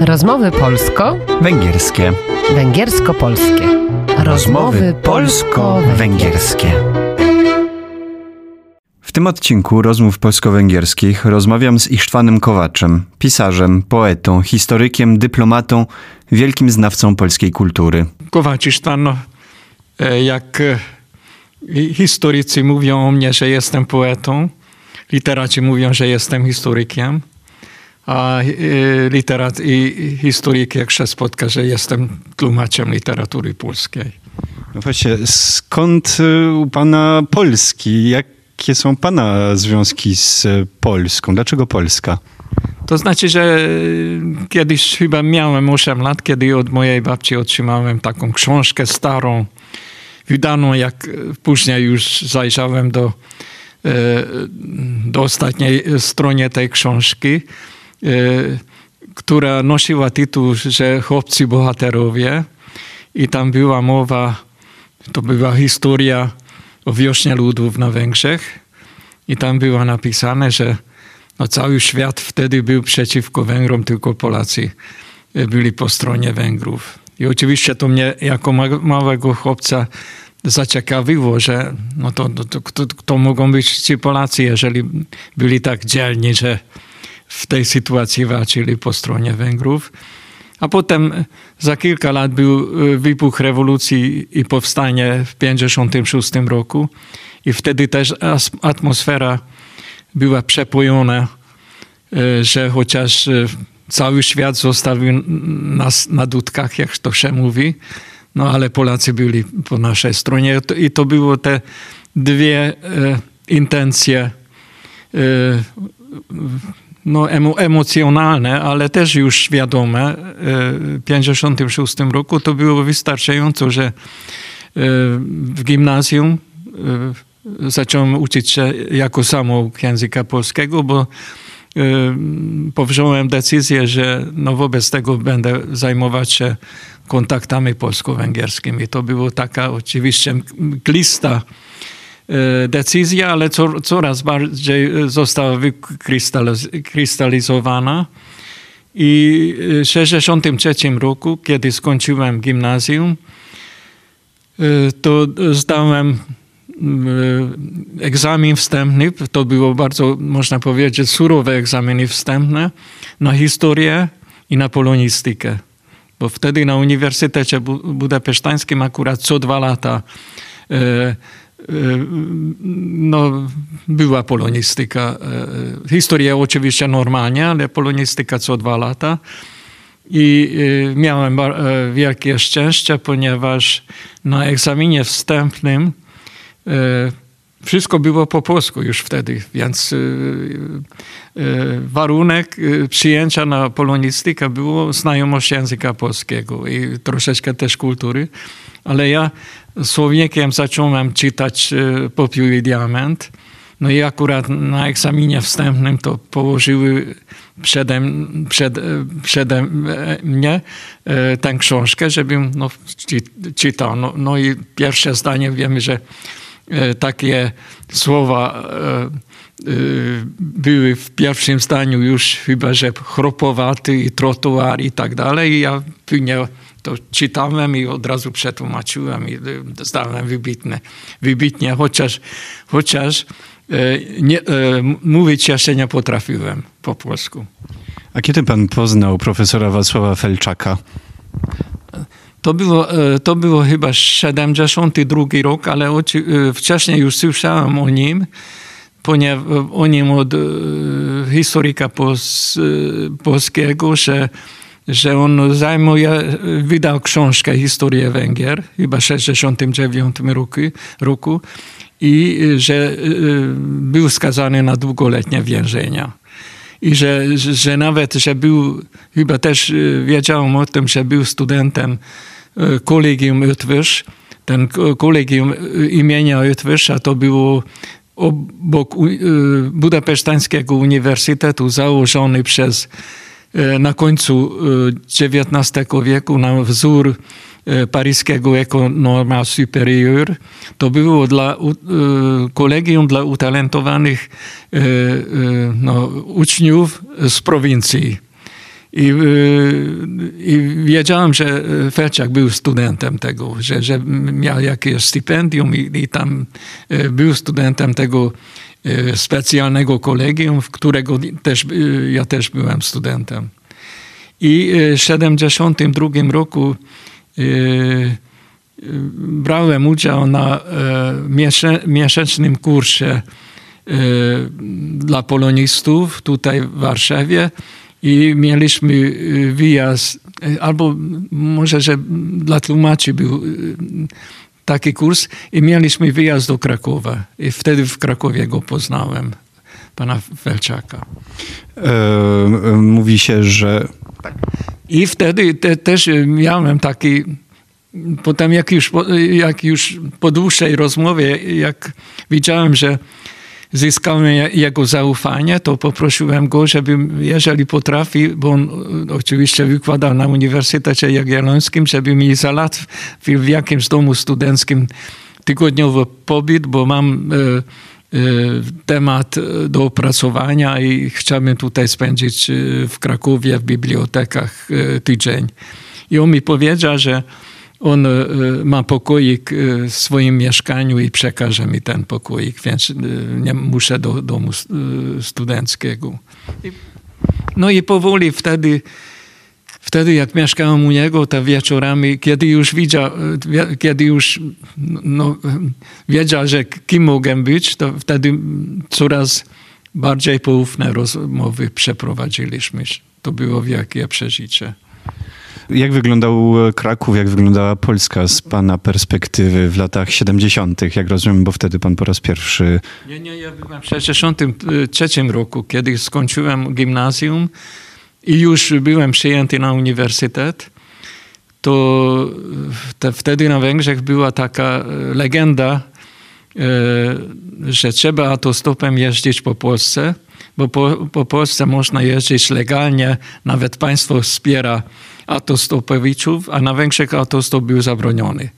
Rozmowy polsko, Węgierskie. węgiersko-polskie. Rozmowy polsko-węgierskie. W tym odcinku rozmów polsko-węgierskich rozmawiam z Isztwanem Kowaczem, pisarzem, poetą, historykiem, dyplomatą, wielkim znawcą polskiej kultury. István, no, e, jak e, hi- historycy mówią o mnie, że jestem poetą, literaci mówią, że jestem historykiem, a e, literat i historyk jak się spotka, że jestem tłumaczem literatury polskiej. No właśnie, skąd y, u pana Polski? Jakie są pana związki z y, Polską? Dlaczego Polska? To znaczy, że e, kiedyś chyba miałem 8 lat, kiedy od mojej babci otrzymałem taką książkę starą, wydaną, jak później już zajrzałem do, do ostatniej strony tej książki, która nosiła tytuł, że Chłopcy Bohaterowie i tam była mowa, to była historia o wiośnie ludów na Węgrzech i tam było napisane, że no cały świat wtedy był przeciwko Węgrom, tylko Polacy e, byli po stronie Węgrów. I oczywiście to mnie jako ma- małego chłopca zaciekawiło, że no to, to, to, to mogą być ci Polacy, jeżeli byli tak dzielni, że w tej sytuacji walczyli po stronie Węgrów. A potem za kilka lat był e, wybuch rewolucji i powstanie w 1956 roku. I wtedy też atmosfera była przepojona, e, że chociaż e, cały świat zostawił nas na dudkach, jak to się mówi, no ale Polacy byli po naszej stronie. I to było te dwie intencje no, emo, emocjonalne, ale też już świadome. W 1956 roku to było wystarczająco, że e, w gimnazjum e, zacząłem uczyć się jako samouk języka polskiego, bo e, powziąłem decyzję, że no wobec tego będę zajmować się kontaktami polsko-węgierskimi. To było taka oczywiście mglista e, decyzja, ale co, coraz bardziej e, została wykrystalizowana. I w 1963 roku, kiedy skończyłem gimnazjum, e, to zdałem e, egzamin wstępny. To było bardzo, można powiedzieć, surowe egzaminy wstępne na historię i na polonistykę. Bo wtedy na Uniwersytecie Bu- Budapesztańskim akurat co dwa lata e, e, no, była polonistyka. E, Historia oczywiście normalnie, ale polonistyka co dwa lata. I e, miałem wielkie szczęście, ponieważ na egzaminie wstępnym wszystko było po polsku już wtedy, więc e, e, warunek e, przyjęcia na polonistykę było znajomość języka polskiego i troszeczkę też kultury, ale ja słownikiem zacząłem czytać Popiół i Diament. No i akurat na egzaminie wstępnym to położyły przede, przed, przede mnie tę książkę, żebym no, czy- czytał. No, no i pierwsze zdanie wiemy, że takie słowa e, e, były w pierwszym zdaniu już chyba, że chropowaty i trotuar i tak dalej. I ja później to czytałem i od razu przetłumaczyłem i e, zdałem wybitne, wybitnie, chociaż, chociaż e, nie, e, mówić jeszcze nie potrafiłem po polsku. A kiedy pan poznał profesora Wacława Felczaka? To było, e, to było chyba 72 rok, ale e, wcześniej już słyszałem o nim, ponieważ o nim od e, historyka pos, polskiego, że, że on zajmuje, wydał książkę Historię Węgier, chyba w 69 roku, roku i że był skazany na długoletnie więzienia. I że, że, nawet, że był, chyba też wiedziałem o tym, że był studentem kolegium Ötwysz. Ten ko- kolegium e, imienia Ötvysza to było obok e, Budapesztańskiego Uniwersytetu założony przez e, na końcu e, XIX wieku na wzór e, paryskiego Econorma Superior. To było dla e, kolegium dla utalentowanych e, e, no, uczniów z prowincji. I, I wiedziałem, że Felczak był studentem tego, że, że miał jakieś stypendium i, i tam był studentem tego specjalnego kolegium, w którego też, ja też byłem studentem. I w 1972 roku brałem udział na miesięcznym kursie dla polonistów tutaj w Warszawie i mieliśmy wyjazd, albo może, że dla tłumaczy był taki kurs i mieliśmy wyjazd do Krakowa. I wtedy w Krakowie go poznałem, pana Felczaka. E, mówi się, że... I wtedy te, też miałem taki Potem jak już, jak już po dłuższej rozmowie, jak widziałem, że zyskałem jego zaufanie, to poprosiłem go, żeby jeżeli potrafi, bo on oczywiście wykładał na Uniwersytecie Jagiellońskim, żeby mi załatwił w jakimś domu studenckim tygodniowy pobyt, bo mam e, e, temat do opracowania i chciałbym tutaj spędzić e, w Krakowie w bibliotekach tydzień. I on mi powiedział, że on e, ma pokoik e, w swoim mieszkaniu i przekaże mi ten pokoik, więc e, nie muszę do domu studenckiego. No i powoli wtedy, wtedy jak mieszkałem u niego, to wieczorami, kiedy już widział, kiedy już no, wiedział, że kim mogę być, to wtedy coraz bardziej poufne rozmowy przeprowadziliśmy. To było wielkie przeżycie. Jak wyglądał Kraków, jak wyglądała Polska z pana perspektywy w latach 70., jak rozumiem, bo wtedy pan po raz pierwszy... Nie, nie, ja byłem w 63 roku, kiedy skończyłem gimnazjum i już byłem przyjęty na uniwersytet, to te, wtedy na Węgrzech była taka e, legenda, e, że trzeba autostopem jeździć po Polsce, bo po, po Polsce można jeździć legalnie, nawet państwo wspiera autostopowiczów, a na Węgrzech autostop był zabroniony.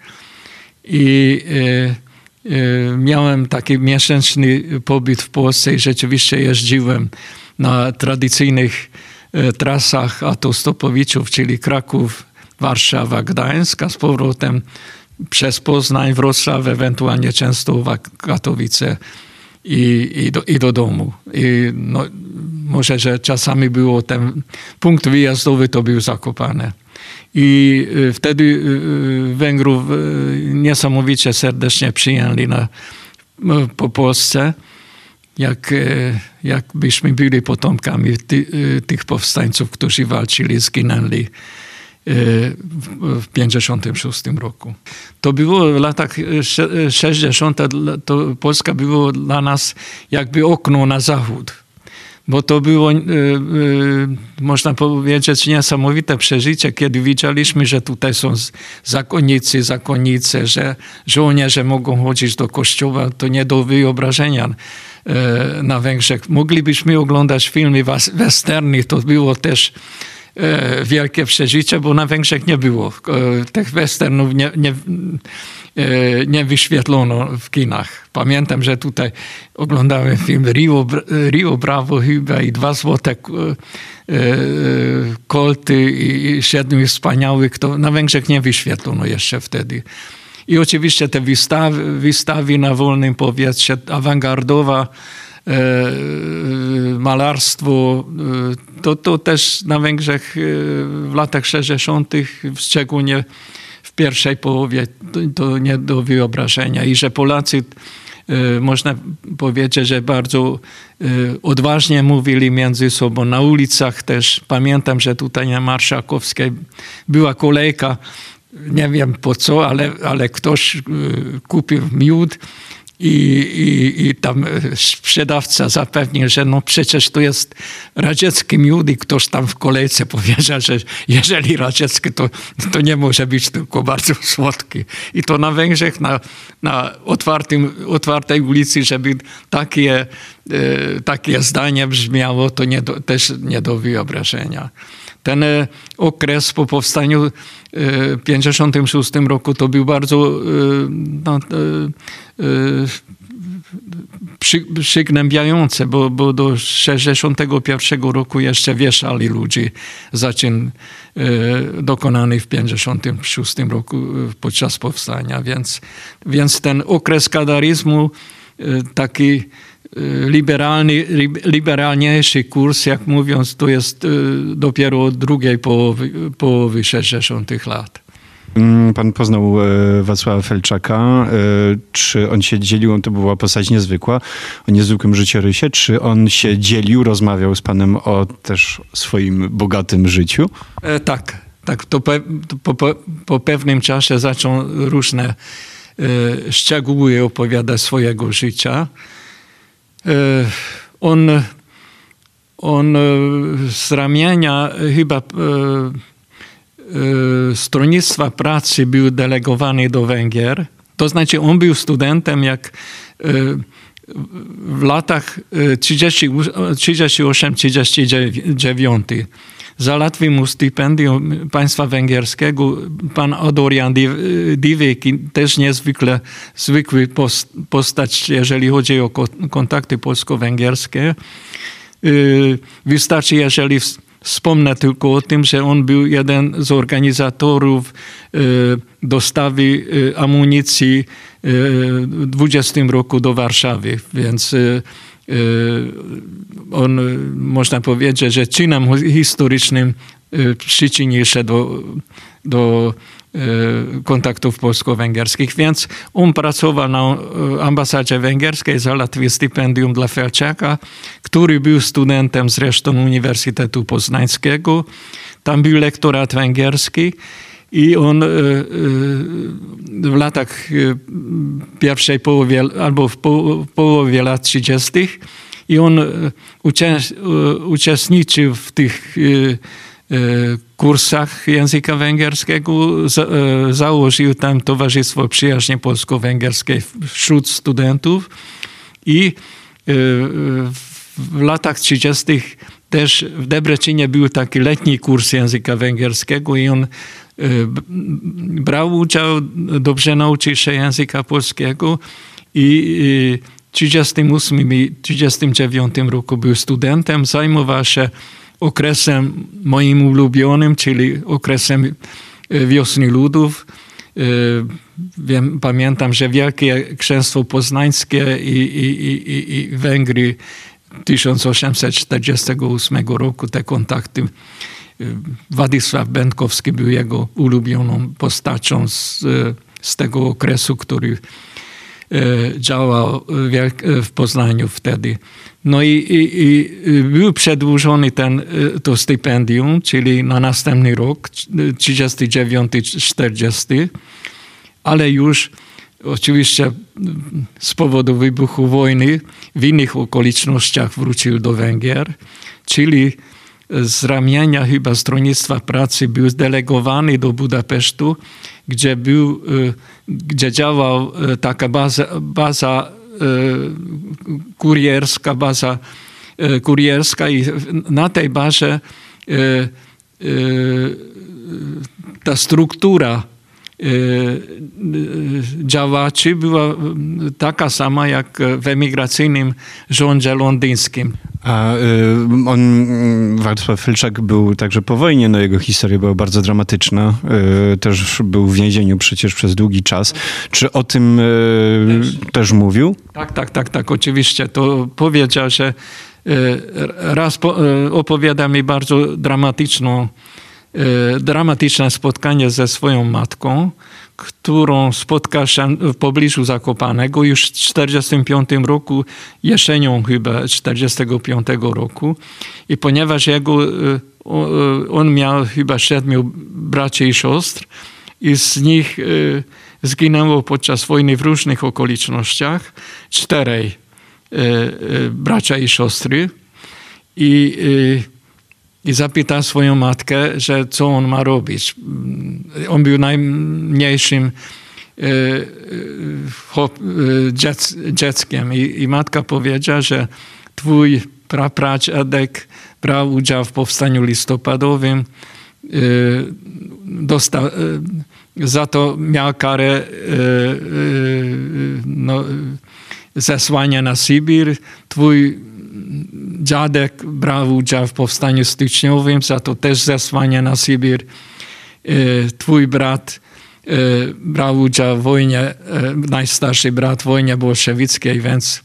I e, e, miałem taki miesięczny pobyt w Polsce i rzeczywiście jeździłem na tradycyjnych e, trasach autostopowiczów, czyli Kraków, Warszawa, Gdańsk, a z powrotem przez Poznań, Wrocław, ewentualnie Częstochowa, Katowice i, i, do, i do domu. I no, może, że czasami było ten punkt wyjazdowy, to był Zakopane. I y, wtedy y, y, Węgrów niesamowicie serdecznie przyjęli na, po Polsce, jak, jakbyśmy byli potomkami ty, tych powstańców, którzy walczyli, zginęli w 1956 roku. To było w latach 60. To Polska było dla nas jakby okno na zachód bo to było, y, y, można powiedzieć, niesamowite przeżycie, kiedy widzieliśmy, że tutaj są zakonnicy, zakonnice, że żołnierze mogą chodzić do kościoła, to nie do wyobrażenia y, na Węgrzech. Moglibyśmy oglądać filmy westerny, to było też wielkie przeżycie, bo na Węgrzech nie było. E, tych westernów nie, nie, e, nie wyświetlono w kinach. Pamiętam, że tutaj oglądałem film Rio, Rio Bravo chyba i dwa złote kolty i siedmiu wspaniałych. To na Węgrzech nie wyświetlono jeszcze wtedy. I oczywiście te wystawy, wystawy na wolnym powietrze, awangardowa E, malarstwo, e, to, to też na Węgrzech e, w latach 60., szczególnie w pierwszej połowie, to, to nie do wyobrażenia. I że Polacy można powiedzieć, że bardzo odważnie mówili między sobą. Na ulicach też pamiętam, że tutaj na Marszałkowskiej była kolejka, nie wiem po co, ale, ale ktoś kupił miód i, i, i tam e, sprzedawca zapewnił, że no przecież to jest radziecki miód i ktoś tam w kolejce powiedział, że jeżeli radziecki, to, to nie może być tylko bardzo słodki. I to na Węgrzech, na, na otwartym, otwartej ulicy, żeby takie, e, takie zdanie brzmiało, to nie do, też nie do wyobrażenia. Ten e, okres po powstaniu w 1956 roku to był bardzo no, przy, bo, bo do 61 roku jeszcze wieszali ludzi za czyn e, dokonany w 56 roku e, podczas powstania. Więc, więc ten okres kadarizmu e, taki liberalny, liberalniejszy kurs, jak mówiąc, to jest dopiero od drugiej połowy, połowy 60 lat. Mm, pan poznał e, Wacława Felczaka. E, czy on się dzielił, to była postać niezwykła, o niezwykłym życiorysie. Czy on się dzielił, rozmawiał z panem o też swoim bogatym życiu? E, tak, tak. To, pe, to po, po, po, pewnym czasie zaczął różne e, szczegóły opowiadać swojego życia. E, on, on z ramienia chyba Y, stronnictwa pracy był delegowany do Węgier. To znaczy on był studentem jak w latach 38-39 y, załatwił mu stypendium państwa węgierskiego pan Adorian Diveki, też niezwykle zwykły postać, jeżeli chodzi o kontakty polsko-węgierskie. Wystarczy, jeżeli Wspomnę tylko o tym, że on był jeden z organizatorów e, dostawy e, amunicji w 20 roku do Warszawy, więc on, można powiedzieć, że czynem historycznym przyczynił się do, do E, kontaktów polsko-węgierskich, więc on pracował na ambasadzie węgierskiej, załatwił stypendium dla Felczaka, który był studentem zresztą Uniwersytetu Poznańskiego. Tam był lektorat węgierski i on e, w latach pierwszej połowie, albo w połowie lat 30. i on uczestniczył w tych E, kursach języka węgierskiego. E, założył tam Towarzystwo Przyjaźni Polsko-Węgierskiej wśród studentów i e, w latach 30. też w Debrecinie był taki letni kurs języka węgierskiego i on brał udział, dobrze nauczył się języka polskiego i w 1938 i 1939 roku był studentem, zajmował się okresem moim ulubionym, czyli okresem e, wiosny ludów. Wiem, pamiętam, że Wielkie Księstwo Poznańskie i, i, i, i Węgry 1848 roku te kontakty. E, Władysław Będkowski był jego ulubioną postacią z, z tego okresu, który działał w Poznaniu wtedy. No i, i, i, był przedłużony ten, to stypendium, czyli na następny rok, 39-40, ale już oczywiście z powodu wybuchu wojny w innych okolicznościach wrócił do Węgier, czyli z ramienia chyba Stronnictwa Pracy był zdelegowany do Budapesztu, gdzie, był, gdzie działał taka baza, baza E, kurierska, baza kurierska i na tej bazie ta struktura działaczy była taka sama jak w emigracyjnym rządzie londyńskim. A y, on, był także po wojnie, no jego historia była bardzo dramatyczna. Y, też był w więzieniu przecież przez długi czas. Czy o tym y, też. też mówił? Tak, tak, tak, tak, oczywiście. To powiedział, że raz opowiada mi bardzo dramatyczną, dramatyczne spotkanie ze swoją matką, którą spotka się w pobliżu Zakopanego już w 1945 roku, jesienią chyba 1945 roku. I ponieważ jego, e, e, on miał chyba siedmiu braci i siostr i z nich e, zginęło podczas wojny w różnych okolicznościach czterej bracia i siostry. I i zapytał swoją matkę, że co on ma robić. On był najmniejszym e, e, e, dzieckiem i, matka powiedziała, że twój prapradziadek brał udział w powstaniu listopadowym, dostał, za to miał karę no, zesłania na Sybir. Twój dziadek brał udział w powstaniu styczniowym, za to też zesłanie na Sybir. Twój brat brał udział w wojnie, najstarszy brat w wojnie bolszewickiej, więc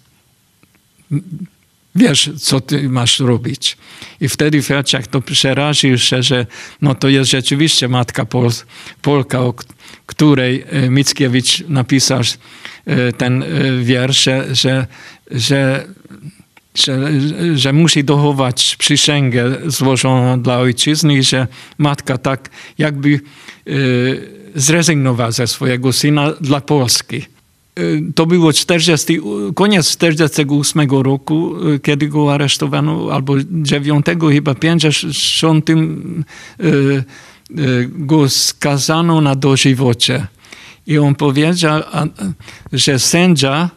wiesz, co ty masz robić. I wtedy Felczak to przeraził się, że no to jest rzeczywiście matka Pol Polka, o której Mickiewicz napisał ten wiersz, że, że, że, że, musi dochować przysięgę złożoną dla ojczyzny i że matka tak jakby zrezygnowała ze swojego syna dla Polski. To było 40, koniec 48 roku, kiedy go aresztowano, albo 9, chyba 50 go skazano na dożywocie. I on powiedział, że sędzia,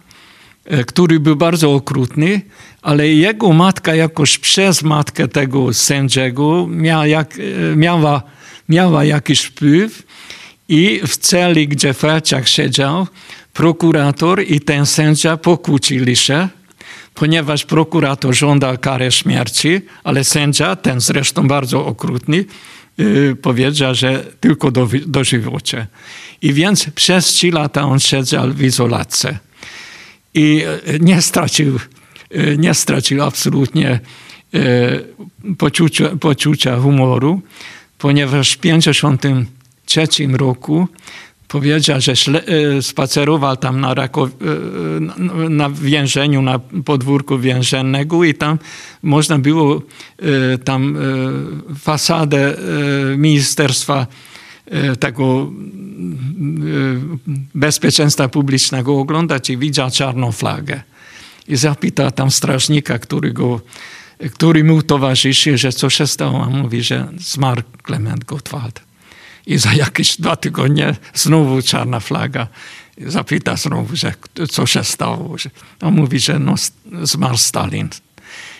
który był bardzo okrutny, ale jego matka jakoś przez matkę tego sędziego miała, jak, miała, miała jakiś wpływ i w celi, gdzie Felczak siedział, prokurator i ten sędzia pokłócili się, ponieważ prokurator żądał karę śmierci, ale sędzia, ten zresztą bardzo okrutny, yy, powiedział, że tylko do, dożywocie. I więc przez trzy lata on siedział w izolacji. I nie stracił, nie stracił absolutnie poczucia, poczucia humoru, ponieważ w 1953 roku powiedział, że spacerował tam na, na więzieniu, na podwórku więziennego i tam można było tam fasadę Ministerstwa tego bezpieczeństwa publicznego oglądać i widział czarną flagę. I zapytał tam strażnika, który, go, który mu towarzyszy, że co się stało. A mówi, że zmarł Klement Gottwald. I za jakieś dwa tygodnie znowu czarna flaga. Zapyta znowu, że co się stało. On mówi, że no, zmarł Stalin.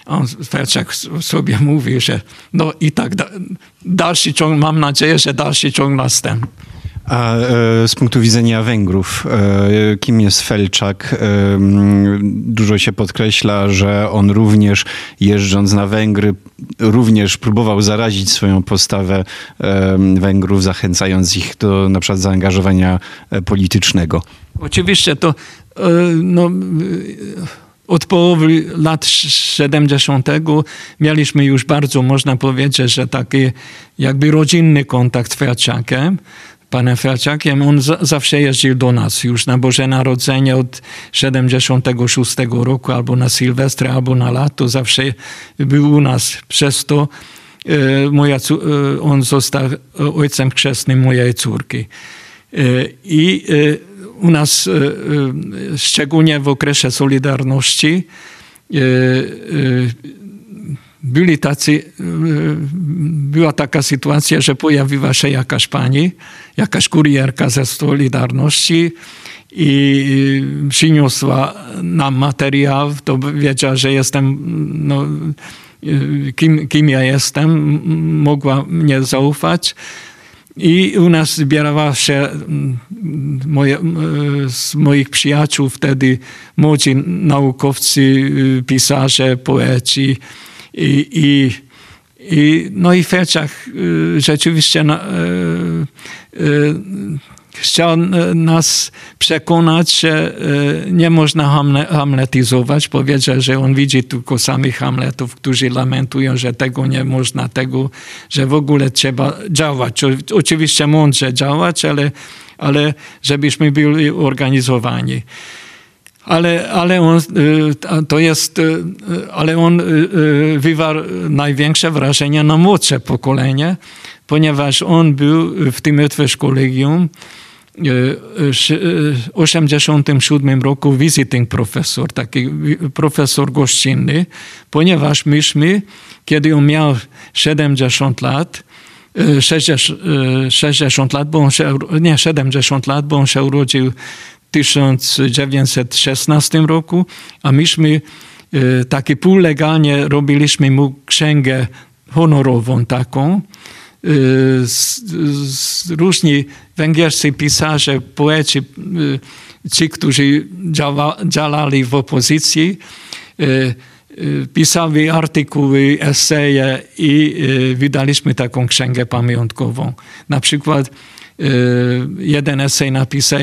On Felczak sobie mówi, że no i tak dalszy ciąg, mam nadzieję, że dalszy ciąg następny. A e, z punktu widzenia Węgrów, e, kim jest Felczak? E, dużo się podkreśla, że on również jeżdżąc na Węgry, również próbował zarazić swoją postawę Węgrów, zachęcając ich do na przykład zaangażowania politycznego. Oczywiście to no, od połowy lat 70. mieliśmy już bardzo, można powiedzieć, że taki jakby rodzinny kontakt z Felczakiem panem Felczakiem, on zawsze jeździł do nas już na Boże Narodzenie od 76 roku, albo na Sylwestrę, albo na lato, zawsze był u nas. Przez to e, moja, e, on został ojcem chrzestnym mojej córki. E, I u nas, szczególnie w okresie Solidarności, byli tacy, była taka sytuacja, że pojawiła się jakaś pani, jakaś kurierka ze Solidarności i przyniosła nam materiał, to wiedziała, że jestem, no, kim, kim ja jestem, mogła mnie zaufać. I u nas zbierała się moje, z moich przyjaciół wtedy młodzi naukowcy, pisarze, poeci, i, i, i, no i Felczak y, rzeczywiście y, y, chciał nas przekonać, że nie można hamletyzować. Powiedział, że on widzi tylko samych Hamletów, którzy lamentują, że tego nie można, tego, że w ogóle trzeba działać. Oczywiście mądrze działać, ale, ale żebyśmy byli organizowani ale, ale on, y, to jest, y, ale on y, wywarł największe wrażenie na młodsze pokolenie, ponieważ on był w tym Etwesz Kolegium w 87 roku visiting profesor, taki profesor gościnny, ponieważ myśmy, kiedy on miał 70 lat, 60, 60 lat, bo on się, nie 70 lat, bo on się urodził 1916 roku, a myśmy e, takie półlegalnie robiliśmy mu księgę honorową taką. E, z, z, różni węgierscy pisarze, poeci ci, którzy działa, działali w opozycji, pisali artykuły, eseje i wydaliśmy taką księgę pamiątkową. Na przykład jeden esej napisał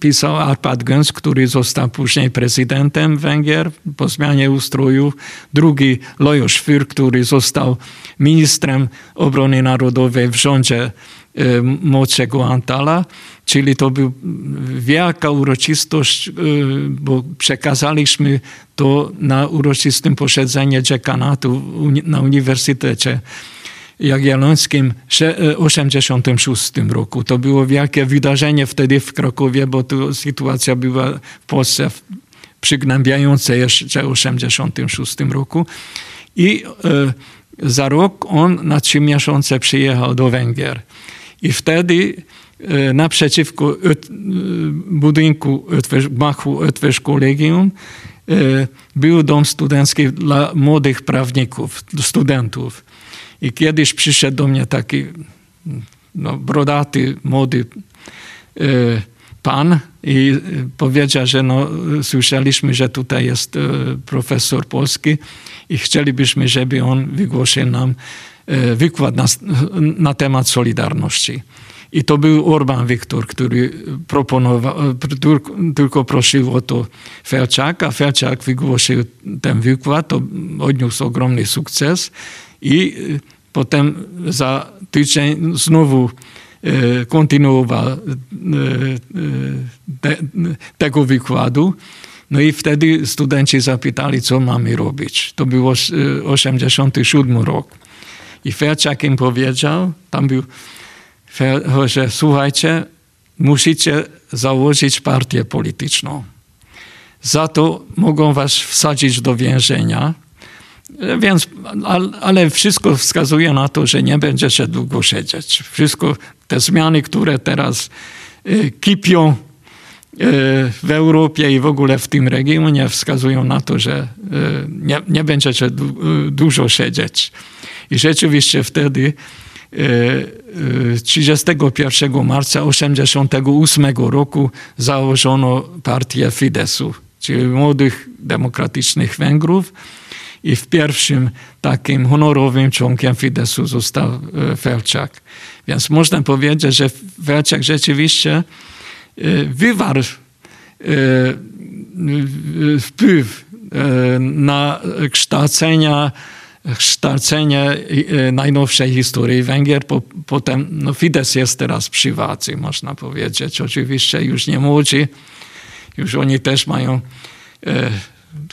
pisał Arpad Gönc, który został później prezydentem Węgier po zmianie ustroju. Drugi Lajos Für, który został ministrem obrony narodowej w rządzie młodszego Antala. Czyli to była wielka uroczystość, bo przekazaliśmy to na uroczystym posiedzeniu dziekanatu na Uniwersytecie Jagiellońskim w 1986 roku. To było wielkie wydarzenie wtedy w Krakowie, bo to sytuacja była w Polsce przygnębiająca jeszcze w 1986 roku. I za rok on na trzy miesiące przyjechał do Węgier. I wtedy naprzeciwko budynku Ötwesz Kolegium był dom studencki dla młodych prawników, studentów. I kiedyś przyszedł do mnie taki no, brodaty, młody pan i powiedział, że no, słyszeliśmy, że tutaj jest profesor polski i chcielibyśmy, żeby on wygłosił nam wykład na, na temat Solidarności. I to był Orban Wiktor, który proponował, tylko prosił o to Felczaka. Felczak wygłosił ten wykład, to odniósł ogromny sukces i potem za tydzień znowu kontynuował te, tego wykładu. No i wtedy studenci zapytali, co mamy robić. To było 87 rok. I Felczak im powiedział, tam był, że słuchajcie, musicie założyć partię polityczną. Za to mogą was wsadzić do więzienia. Więc, ale wszystko wskazuje na to, że nie będziecie długo siedzieć. Wszystko te zmiany, które teraz kipią w Europie i w ogóle w tym regionie wskazują na to, że nie, nie będziecie dużo siedzieć. I rzeczywiście wtedy 31 marca 1988 roku założono partię Fidesu, czyli Młodych Demokratycznych Węgrów. I w pierwszym takim honorowym członkiem Fidesu został Felczak. Więc można powiedzieć, że Felczak rzeczywiście wywarł wpływ na kształcenie, kształcenie najnowszej historii Węgier. Potem no Fidesz jest teraz przy władzy, można powiedzieć. Oczywiście już nie młodzi, już oni też mają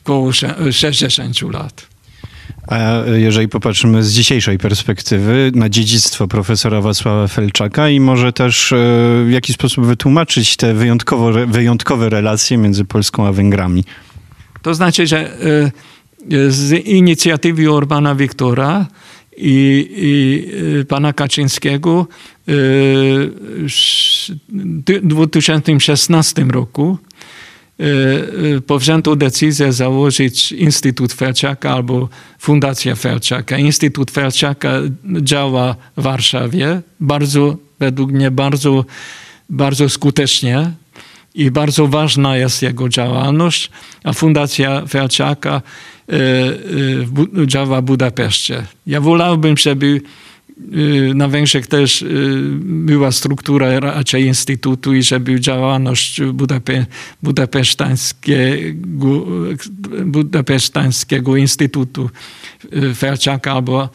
około 60 lat. A jeżeli popatrzymy z dzisiejszej perspektywy na dziedzictwo profesora Wacława Felczaka i może też w jaki sposób wytłumaczyć te wyjątkowo, wyjątkowe relacje między Polską a Węgrami? To znaczy, że z inicjatywy Orbana Wiktora i, i pana Kaczyńskiego w 2016 roku powzięto decyzję założyć Instytut Felczaka albo Fundacja Felczaka. Instytut Felczaka działa w Warszawie bardzo, według mnie bardzo, bardzo skutecznie i bardzo ważna jest jego działalność, a Fundacja Felczaka działa w Budapeszcie. Ja wolałbym, żeby na Węgrzech też była struktura raczej instytutu i żeby działalność Budape, budapesztańskiego, budapesztańskiego Instytutu Felczaka albo,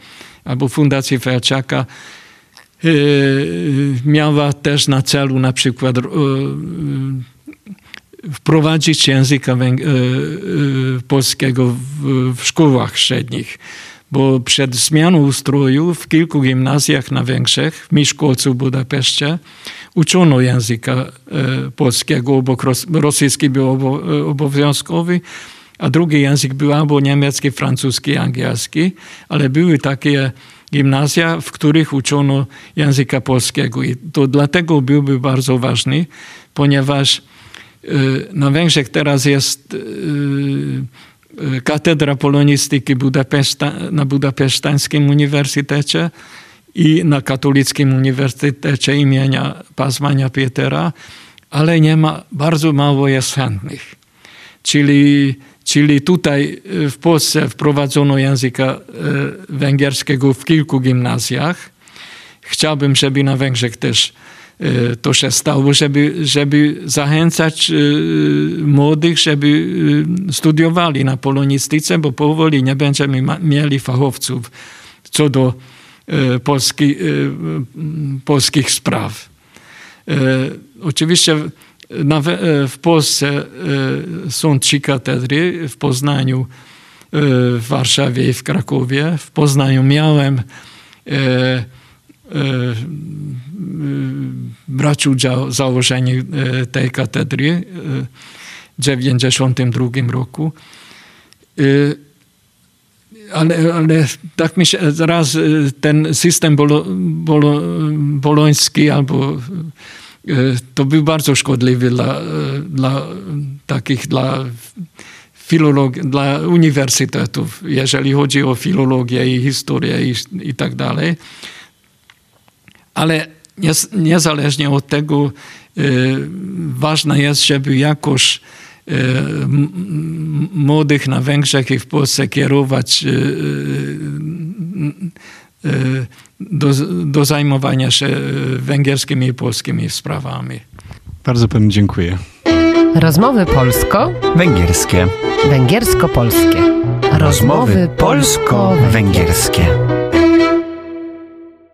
albo Fundacji Felczaka. Miała też na celu na przykład wprowadzić języka polskiego w, w szkołach średnich bo przed zmianą ustroju w kilku gimnazjach na Węgrzech, w Miszkolcu, Budapeszcie, uczono języka polskiego, obok rosyjski był obowiązkowy, a drugi język był albo niemiecki, francuski, angielski, ale były takie gimnazja, w których uczono języka polskiego. I to dlatego byłby bardzo ważny, ponieważ na Węgrzech teraz jest Katedra Polonistyki Budapeszta, na Budapesztańskim Uniwersytecie i na Katolickim Uniwersytecie imienia Pazmania Pietera, ale nie ma, bardzo mało jest chętnych. Czyli, czyli tutaj e, w Polsce wprowadzono języka e, węgierskiego w kilku gimnazjach. Chciałbym, żeby na Węgrzech też to się stało, żeby, żeby zachęcać młodych, żeby studiowali na polonistyce, bo powoli nie będziemy mieli fachowców co do polski, polskich spraw. Oczywiście w Polsce są trzy katedry, w Poznaniu, w Warszawie i w Krakowie. W Poznaniu miałem brać udział w założeniu tej katedry w 1992 roku. Ale, ale tak mi się raz ten system bolo, bolo, boloński albo to był bardzo szkodliwy dla, dla takich, dla filolog, dla uniwersytetów, jeżeli chodzi o filologię i historię i, i tak dalej. Ale niezależnie od tego ważne jest, żeby jakoś młodych na Węgrzech i w Polsce kierować do, do zajmowania się węgierskimi i polskimi sprawami. Bardzo panu dziękuję. Rozmowy polsko Węgierskie. Węgiersko-polskie. Rozmowy polsko-węgierskie.